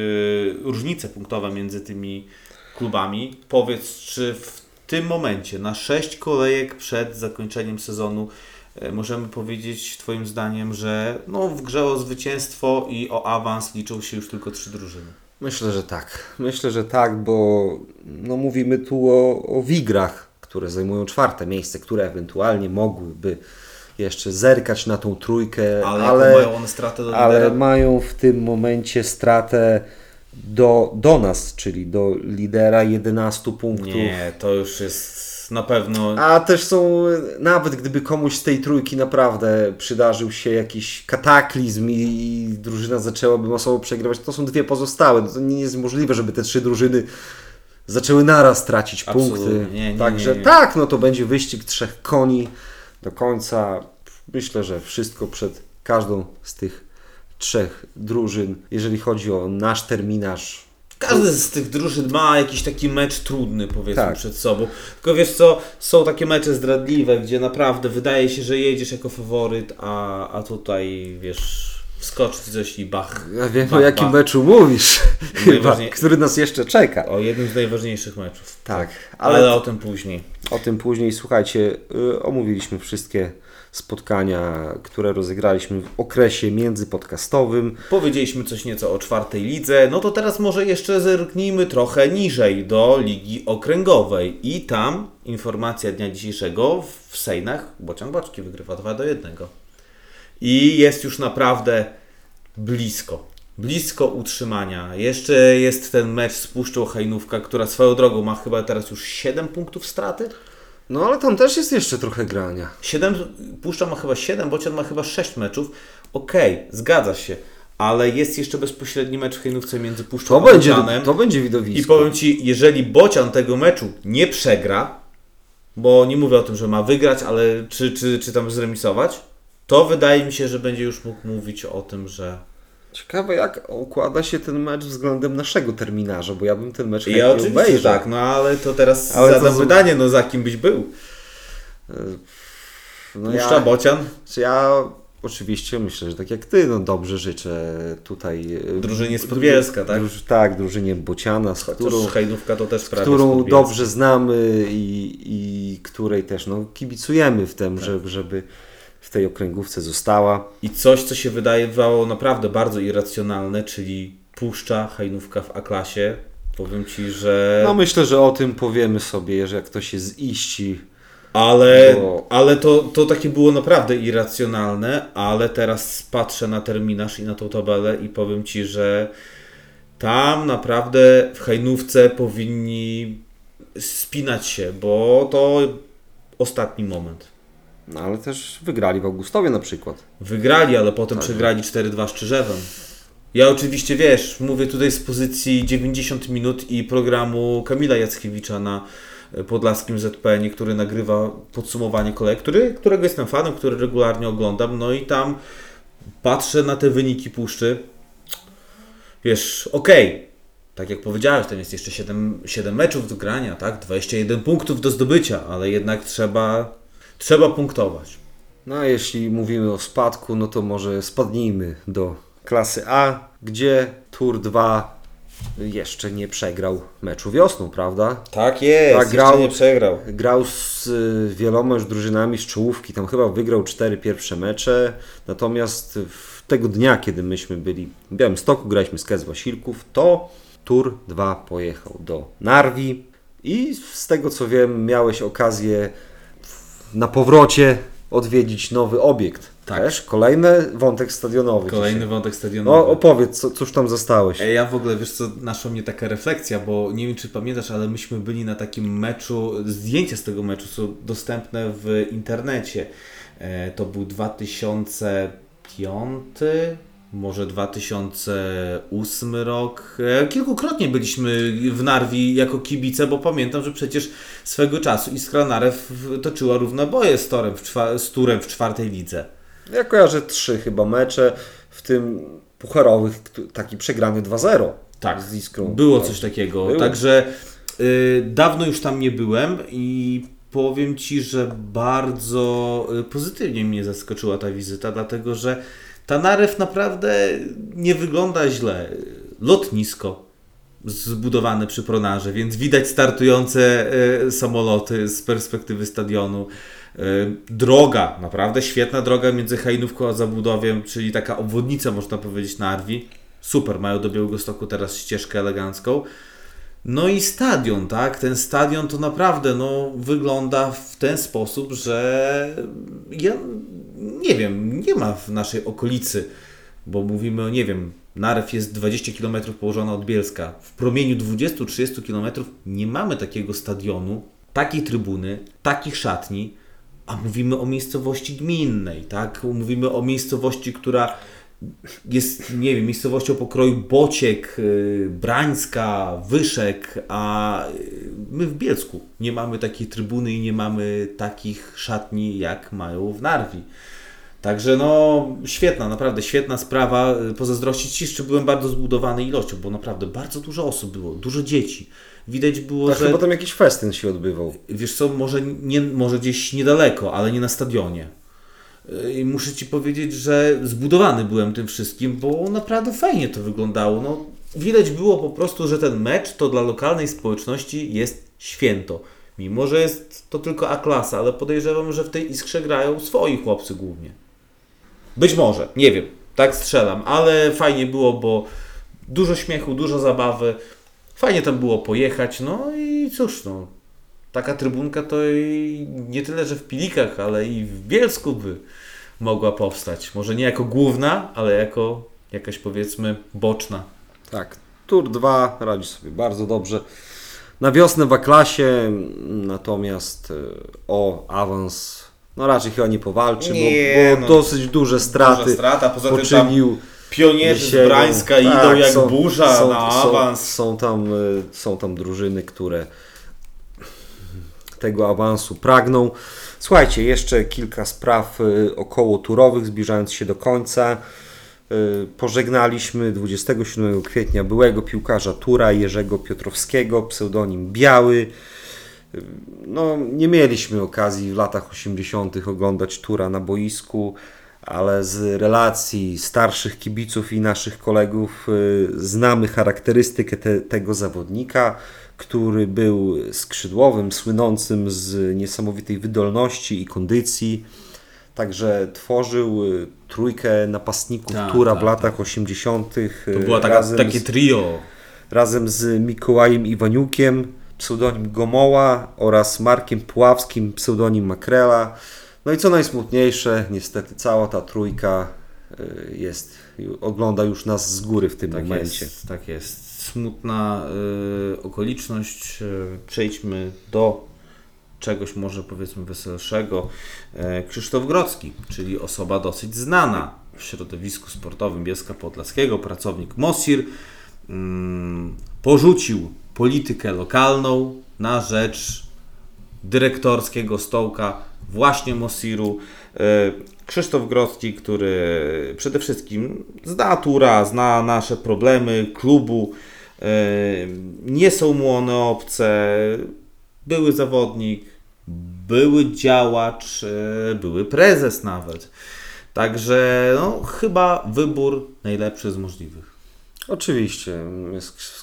różnice punktowe między tymi klubami. Powiedz, czy w tym momencie, na sześć kolejek przed zakończeniem sezonu, e, możemy powiedzieć Twoim zdaniem, że no, w grze o zwycięstwo i o awans liczą się już tylko trzy drużyny. Myślę, że tak. Myślę, że tak, bo no, mówimy tu o, o Wigrach, które zajmują czwarte miejsce, które ewentualnie mogłyby jeszcze zerkać na tą trójkę, Ale, ale, mają one stratę do ale mają w tym momencie stratę do, do nas, czyli do lidera 11 punktów. Nie, to już jest na pewno A też są, nawet gdyby komuś z tej trójki naprawdę przydarzył się jakiś kataklizm i, i drużyna zaczęłaby masowo przegrywać, to są dwie pozostałe. No To nie jest możliwe, żeby te trzy drużyny zaczęły naraz tracić Absolutnie. punkty. Nie, nie, Także nie, nie. tak, no to będzie wyścig trzech koni do końca. Myślę, że wszystko przed każdą z tych trzech drużyn. Jeżeli chodzi o nasz terminarz, Każdy z tych drużyn ma jakiś taki mecz trudny, powiedzmy, Tak. przed sobą. Tylko wiesz co, są takie mecze zdradliwe, gdzie naprawdę wydaje się, że jedziesz jako faworyt, a, a tutaj, wiesz, wskoczy coś i bach. ja wiem bach, o jakim bach. meczu mówisz, *laughs* chyba, który nas jeszcze czeka. O jednym z najważniejszych meczów. Tak, Ale, ale o tym później. o tym później. Słuchajcie, y, omówiliśmy wszystkie spotkania, które rozegraliśmy w okresie międzypodcastowym. Powiedzieliśmy coś nieco o czwartej lidze, no to teraz może jeszcze zerknijmy trochę niżej do ligi okręgowej. I tam informacja dnia dzisiejszego w Sejnach Bocian Boczki wygrywa 2 do 1. I jest już naprawdę blisko. Blisko utrzymania. Jeszcze jest ten mecz z Puszczą Hajnówka, która swoją drogą ma chyba teraz już 7 punktów straty. No ale tam też jest jeszcze trochę grania. 7, Puszcza ma chyba 7, Bocian ma chyba 6 meczów. Okej, zgadza się, ale jest jeszcze bezpośredni mecz w Hejnówce między Puszczą To a będzie, Bocianem. to będzie widowisko. I powiem Ci, jeżeli Bocian tego meczu nie przegra, bo nie mówię o tym, że ma wygrać, ale czy, czy, czy tam zremisować, to wydaje mi się, że będzie już mógł mówić o tym, że... Ciekawe jak układa się ten mecz względem naszego terminarza, bo ja bym ten mecz Ja oczywiście obejrzał. tak, no ale to teraz Ale to zadam z- pytanie, no za kim byś był? No Puszcza, ja, Bocian? czy ja oczywiście myślę, że tak jak ty, no dobrze życzę tutaj... e, Drużynie z Podbielska, tak? Druż, tak, drużynie Bociana, z którą, to też prawie którą dobrze znamy i, i której też no, kibicujemy w Tak. tym, żeby, żeby w tej okręgówce została. I coś, co się wydawało naprawdę bardzo irracjonalne, czyli puszcza hajnówka w A-klasie. Powiem Ci, że... No myślę, że o tym powiemy sobie, że jak ktoś się ziści. ale bo- ale to, to takie było naprawdę irracjonalne, ale teraz patrzę na terminarz i na tą tabelę i powiem Ci, że tam naprawdę w hajnówce powinni spinać się, bo to ostatni moment. No ale też wygrali w Augustowie na przykład. Wygrali, ale potem Tak. przegrali 4-2 z Czyżewem. Ja oczywiście, wiesz, mówię tutaj z pozycji 90 minut i programu Kamila Jackiewicza na e, Podlaskim ZPN, który nagrywa podsumowanie kolejek, który, którego jestem fanem, który regularnie oglądam, no i tam patrzę na te wyniki puszczy. Wiesz, okej, tak jak powiedziałeś, tam jest jeszcze 7, 7 meczów do grania, tak? 21 punktów do zdobycia, ale jednak trzeba, trzeba punktować. No a jeśli mówimy o spadku, no to może spadnijmy do klasy A, gdzie Tour 2 jeszcze nie przegrał meczu wiosną, prawda? Tak jest, Tak, jeszcze grał- nie przegrał. Grał z y, wieloma już drużynami z czołówki, tam chyba wygrał cztery pierwsze mecze, natomiast w tego dnia, kiedy myśmy byli w Białymstoku, graliśmy z Kez Wasilków, to Tour 2 pojechał do Narwi i z tego co wiem, miałeś okazję na powrocie odwiedzić nowy obiekt. Tak. Też kolejny wątek stadionowy. Kolejny dzisiaj. wątek stadionowy. No opowiedz, co, cóż tam zostałeś. Ja w ogóle, wiesz co, naszła mnie taka refleksja, bo nie wiem czy pamiętasz, ale myśmy byli na takim meczu, zdjęcia z tego meczu są dostępne w internecie. E, to był 2005, może 2008 rok. E, kilkukrotnie byliśmy w Narwi jako kibice, bo pamiętam, że przecież swego czasu Iskra Narew toczyła równe boje z, torem z Turem w czwartej lidze. Ja kojarzę trzy chyba mecze, w tym pucharowych, taki przegrany 2-0 Tak, z Iskrą. Było coś takiego. Było. Także y, dawno już tam nie byłem i powiem Ci, że bardzo y, pozytywnie mnie zaskoczyła ta wizyta, dlatego że ta narew naprawdę nie wygląda źle. Lotnisko zbudowane przy pronarze, więc widać startujące y, samoloty z perspektywy stadionu. Y, Droga, naprawdę świetna droga między Hajnówką a Zabudowiem, czyli taka obwodnica można powiedzieć Narwi. Super, mają do Białegostoku teraz ścieżkę elegancką. No i stadion, tak? Ten stadion to naprawdę no, wygląda w ten sposób, że ja nie wiem, nie ma w naszej okolicy, bo mówimy o, nie wiem, Narew jest 20 km położona od Bielska. W promieniu 20-30 km nie mamy takiego stadionu, takiej trybuny, takich szatni, a mówimy o miejscowości gminnej, tak? Mówimy o miejscowości, która jest, nie wiem, miejscowością pokroju Bociek, yy, Brańska, Wyszek, a yy, my w Bielsku nie mamy takiej trybuny i nie mamy takich szatni, jak mają w Narwi. Także no, świetna, naprawdę świetna sprawa. Pozazdrościć Ci, jeszcze byłem bardzo zbudowany ilością, bo naprawdę bardzo dużo osób było, dużo dzieci. Widać było, Tak, że... chyba tam jakiś festyn się odbywał. Wiesz co, może, nie, może gdzieś niedaleko, ale nie na stadionie. I muszę Ci powiedzieć, że zbudowany byłem tym wszystkim, bo naprawdę fajnie to wyglądało. No, widać było po prostu, że ten mecz to dla lokalnej społeczności jest święto. Mimo, że jest to tylko A-klasa, ale podejrzewam, że w tej iskrze grają swoi chłopcy głównie. Być może, nie wiem, tak strzelam, ale fajnie było, bo dużo śmiechu, dużo zabawy. Fajnie tam było pojechać, no i cóż, no, taka trybunka to i nie tyle, że w Pilikach, ale i w Bielsku by mogła powstać. Może nie jako główna, ale jako jakaś powiedzmy boczna. Tak, Tour 2 radzi sobie bardzo dobrze. Na wiosnę w A-klasie, natomiast e, o awans no raczej chyba nie powalczy, Nie, bo, bo no, dosyć duże straty Duża strata, poza tym poczynił. pionierzy z. Brańska idą Tak, jak są- burza są, na są, awans. Są tam, y, są tam drużyny, które tego awansu pragną. Słuchajcie, jeszcze kilka spraw y, około turowych, zbliżając się do końca. Y, Pożegnaliśmy 27 kwietnia byłego piłkarza Tura Jerzego Piotrowskiego, pseudonim Biały. Y, No, nie mieliśmy okazji w latach 80. oglądać Tura na boisku, ale z relacji starszych kibiców i naszych kolegów znamy charakterystykę te, tego zawodnika, który był skrzydłowym, słynącym z niesamowitej wydolności i kondycji. Także tworzył y, trójkę napastników Tak, Tura tak, w latach 80. To było taka, razem takie trio. razem z Mikołajem Iwaniukiem, pseudonim Gomoła oraz Markiem Puławskim, pseudonim Makrela. No i co najsmutniejsze, niestety cała ta trójka y, jest, ogląda już nas z góry w tym Tak momencie. jest, tak jest. Smutna y, okoliczność. Y, przejdźmy do czegoś może powiedzmy weselszego. E, Krzysztof Grodzki, czyli osoba dosyć znana w środowisku sportowym Bielska Podlaskiego, pracownik MOSIR, mm, porzucił politykę lokalną na rzecz dyrektorskiego stołka właśnie Mosiru. E, Krzysztof Grodzki, który przede wszystkim zna Tura, zna nasze problemy klubu, nie są mu one obce, były zawodnik, były działacz, e, były prezes nawet. Także no, chyba wybór najlepszy z możliwych. Oczywiście,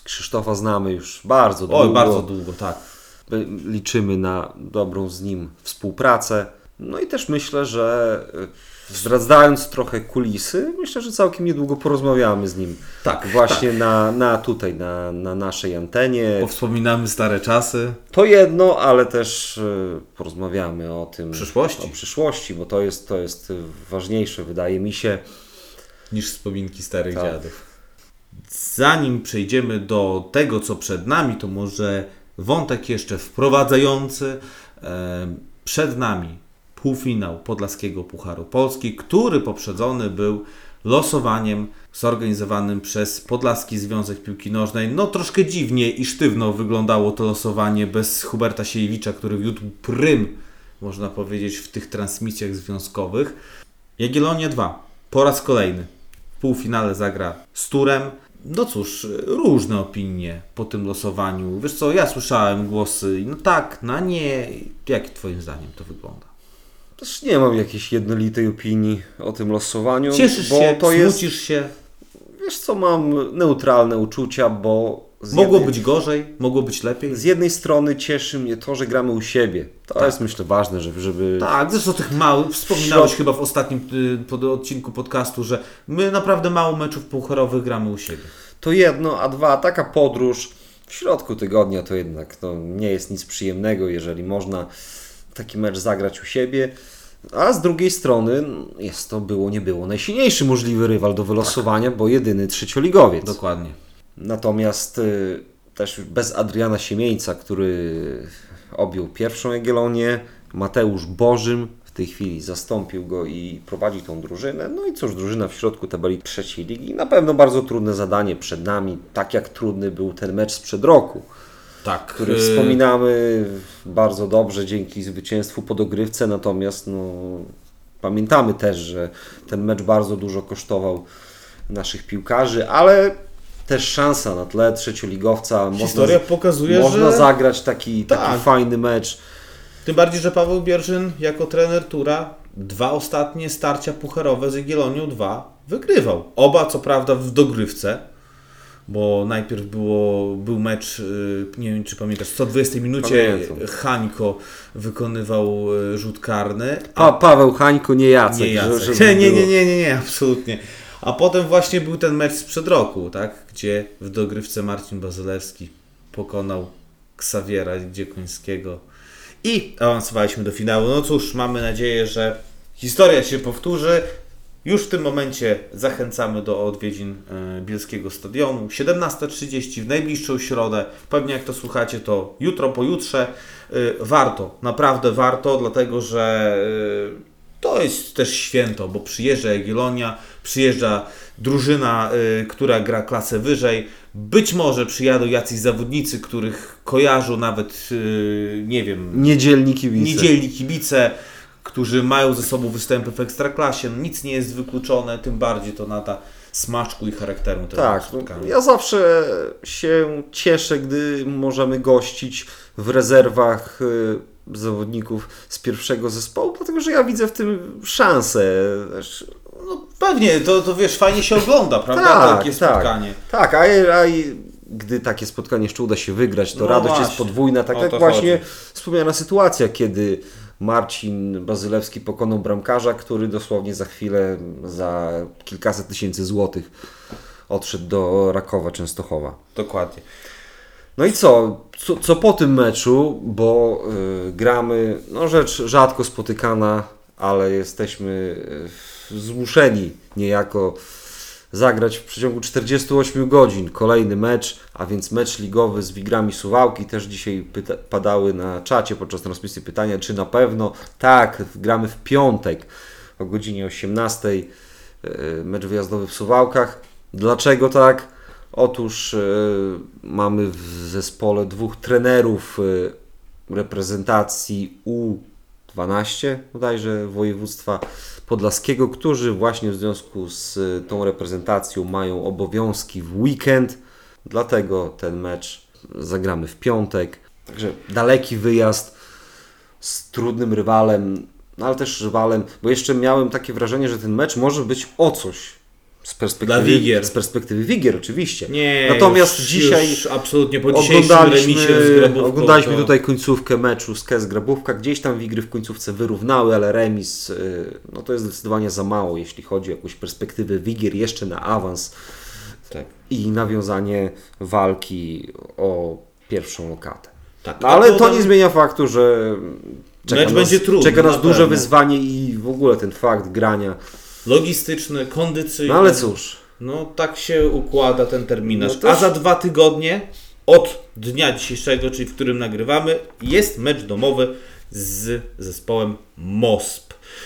Krzysztofa znamy już bardzo długo. Oj, bardzo długo, tak. Liczymy na dobrą z nim współpracę. No i też myślę, że zdradzając trochę kulisy, myślę, że całkiem niedługo porozmawiamy z nim. Tak, Właśnie na, na tutaj, na, na naszej antenie. Powspominamy stare czasy. To jedno, ale też y, porozmawiamy o tym. Przyszłości. O przyszłości, bo to jest, to jest ważniejsze, wydaje mi się. niż wspominki starych Tak. dziadów. Zanim przejdziemy do tego, co przed nami, to może wątek jeszcze wprowadzający. E, Przed nami półfinał Podlaskiego Pucharu Polski, który poprzedzony był losowaniem zorganizowanym przez Podlaski Związek Piłki Nożnej. No troszkę dziwnie i sztywno wyglądało to losowanie bez Huberta Siejewicza, który wiódł prym, można powiedzieć, w tych transmisjach związkowych. Jagiellonia 2. Po raz kolejny w półfinale zagra z Turem. No cóż, różne opinie po tym losowaniu. Wiesz co, ja słyszałem głosy, no tak, na nie. Jak twoim zdaniem to wygląda? Też nie mam jakiejś jednolitej opinii o tym losowaniu. Cieszysz bo się, to jest, się? Wiesz co, mam neutralne uczucia, bo Mogło jednej, być gorzej, mogło być lepiej. z jednej strony cieszy mnie to, że gramy u siebie. To Tak. jest myślę ważne, żeby, żeby Tak, zresztą tych małych, wspominałeś Środ- chyba w ostatnim y, pod odcinku podcastu, że my naprawdę mało meczów pucharowych gramy u siebie. to jedno, a dwa, taka podróż w środku tygodnia to jednak to nie jest nic przyjemnego, jeżeli można taki mecz zagrać u siebie. A z drugiej strony jest to było, nie było najsilniejszy możliwy rywal do wylosowania, bo jedyny trzecioligowiec. Dokładnie. Natomiast y, też bez Adriana Siemieńca, który objął pierwszą Jagiellonię, Mateusz Bożym w tej chwili zastąpił go i prowadzi tą drużynę. No i cóż, drużyna w środku tabeli trzeciej ligi. Na pewno bardzo trudne zadanie przed nami, tak jak trudny był ten mecz sprzed roku Tak. który y, wspominamy bardzo dobrze dzięki zwycięstwu po dogrywce, natomiast no, pamiętamy też, że ten mecz bardzo dużo kosztował naszych piłkarzy, ale też szansa na tle trzecioligowca. Historia można, pokazuje, można że... zagrać taki, taki Tak. fajny mecz. Tym bardziej, że Paweł Bierzyn jako trener Tura dwa ostatnie starcia pucharowe z Jagiellonią 2 wygrywał. Oba co prawda w dogrywce, bo najpierw było, był mecz, y, nie wiem czy pamiętasz, w 120 minucie Pamiętam. Hańko wykonywał y, rzut karny, A Paweł Hańko, nie Jacek. nie Jacek. Nie, nie, nie, nie, nie, nie, absolutnie. A potem właśnie był ten mecz sprzed roku, tak? Gdzie w dogrywce Marcin Bazylewski pokonał Ksawiera Dziekońskiego i awansowaliśmy do finału. No cóż, mamy nadzieję, że historia się powtórzy. Już w tym momencie zachęcamy do odwiedzin e, Bielskiego Stadionu. 17.30 w najbliższą środę. Pewnie jak to słuchacie, to jutro, pojutrze. E, Warto, naprawdę warto, dlatego że e, to jest też święto, bo przyjeżdża Jagiellonia, przyjeżdża drużyna, która gra klasę wyżej. Być może przyjadą jacyś zawodnicy, których kojarzą nawet, nie wiem, Niedzielni kibice. niedzielni kibice, którzy mają ze sobą występy w Ekstraklasie. No, nic nie jest wykluczone, tym bardziej to nada smaczku i charakteru tego Tak, no, spotkania. ja zawsze się cieszę, gdy możemy gościć w rezerwach y, zawodników z pierwszego zespołu, dlatego że ja widzę w tym szansę. No, pewnie, to, to wiesz, fajnie się ogląda, prawda? Tak, Takie tak. spotkanie. Tak, a, a i gdy takie spotkanie jeszcze uda się wygrać, to No radość jest właśnie, podwójna. Tak jak właśnie chodzi. wspomniana sytuacja, kiedy Marcin Bazylewski pokonał bramkarza, który dosłownie za chwilę, za kilkaset tysięcy złotych odszedł do Rakowa Częstochowa. Dokładnie. No i co? Co, co po tym meczu, bo y, gramy, no rzecz rzadko spotykana, ale jesteśmy y, zmuszeni niejako zagrać w przeciągu 48 godzin kolejny mecz, a więc mecz ligowy z Wigrami Suwałki. Też dzisiaj padały na czacie podczas transmisji pytania, czy na pewno tak, gramy w piątek o godzinie 18 y, mecz wyjazdowy w Suwałkach. Dlaczego tak? Otóż y, mamy w zespole dwóch trenerów y, reprezentacji U12 bodajże województwa podlaskiego, którzy właśnie w związku z y, tą reprezentacją mają obowiązki w weekend. Dlatego ten mecz zagramy w piątek. Także daleki wyjazd z trudnym rywalem, no ale też rywalem, bo jeszcze miałem takie wrażenie, że ten mecz może być o coś z perspektywy Dla Wigier. Z perspektywy Wigier, oczywiście. Nie, Natomiast już, dzisiaj już absolutnie po oglądaliśmy, Grabówką oglądaliśmy to- tutaj końcówkę meczu z KS Grabówka. Gdzieś tam Wigry w końcówce wyrównały, ale remis y, no to jest zdecydowanie za mało, jeśli chodzi o jakąś perspektywę Wigier jeszcze na awans Tak. i nawiązanie walki o pierwszą lokatę. Tak. No, ale to nie zmienia faktu, że czeka Mecz nas, będzie trudny, czeka nas na duże pewno. wyzwanie i w ogóle ten fakt grania. Logistyczny, kondycyjny. No ale cóż, No tak się układa ten terminarz. No A za dwa tygodnie od dnia dzisiejszego, czyli w którym nagrywamy, jest mecz domowy z zespołem MOSP.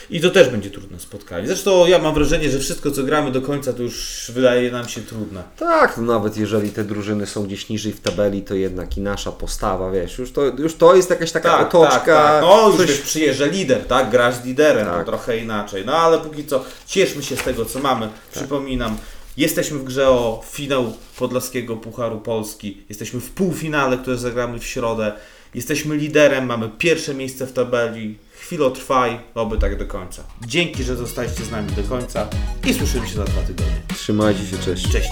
I to też będzie trudne spotkanie. Zresztą ja mam wrażenie, że wszystko co gramy do końca to już wydaje nam się trudne. tak, no nawet jeżeli te drużyny są gdzieś niżej w tabeli, to jednak i nasza postawa, wiesz, już to, już to jest jakaś taka otoczka. No już coś- wiesz, przyjeżdża lider, tak? Grasz z liderem, Tak. trochę inaczej. No ale póki co cieszmy się z tego, co mamy. Przypominam, jesteśmy w grze o finał Podlaskiego Pucharu Polski. Jesteśmy w półfinale, które zagramy w środę. Jesteśmy liderem, mamy pierwsze miejsce w tabeli. Chwilę trwaj, oby tak do końca. Dzięki, że zostaliście z nami do końca i słyszymy się za dwa tygodnie. Trzymajcie się, cześć. Cześć.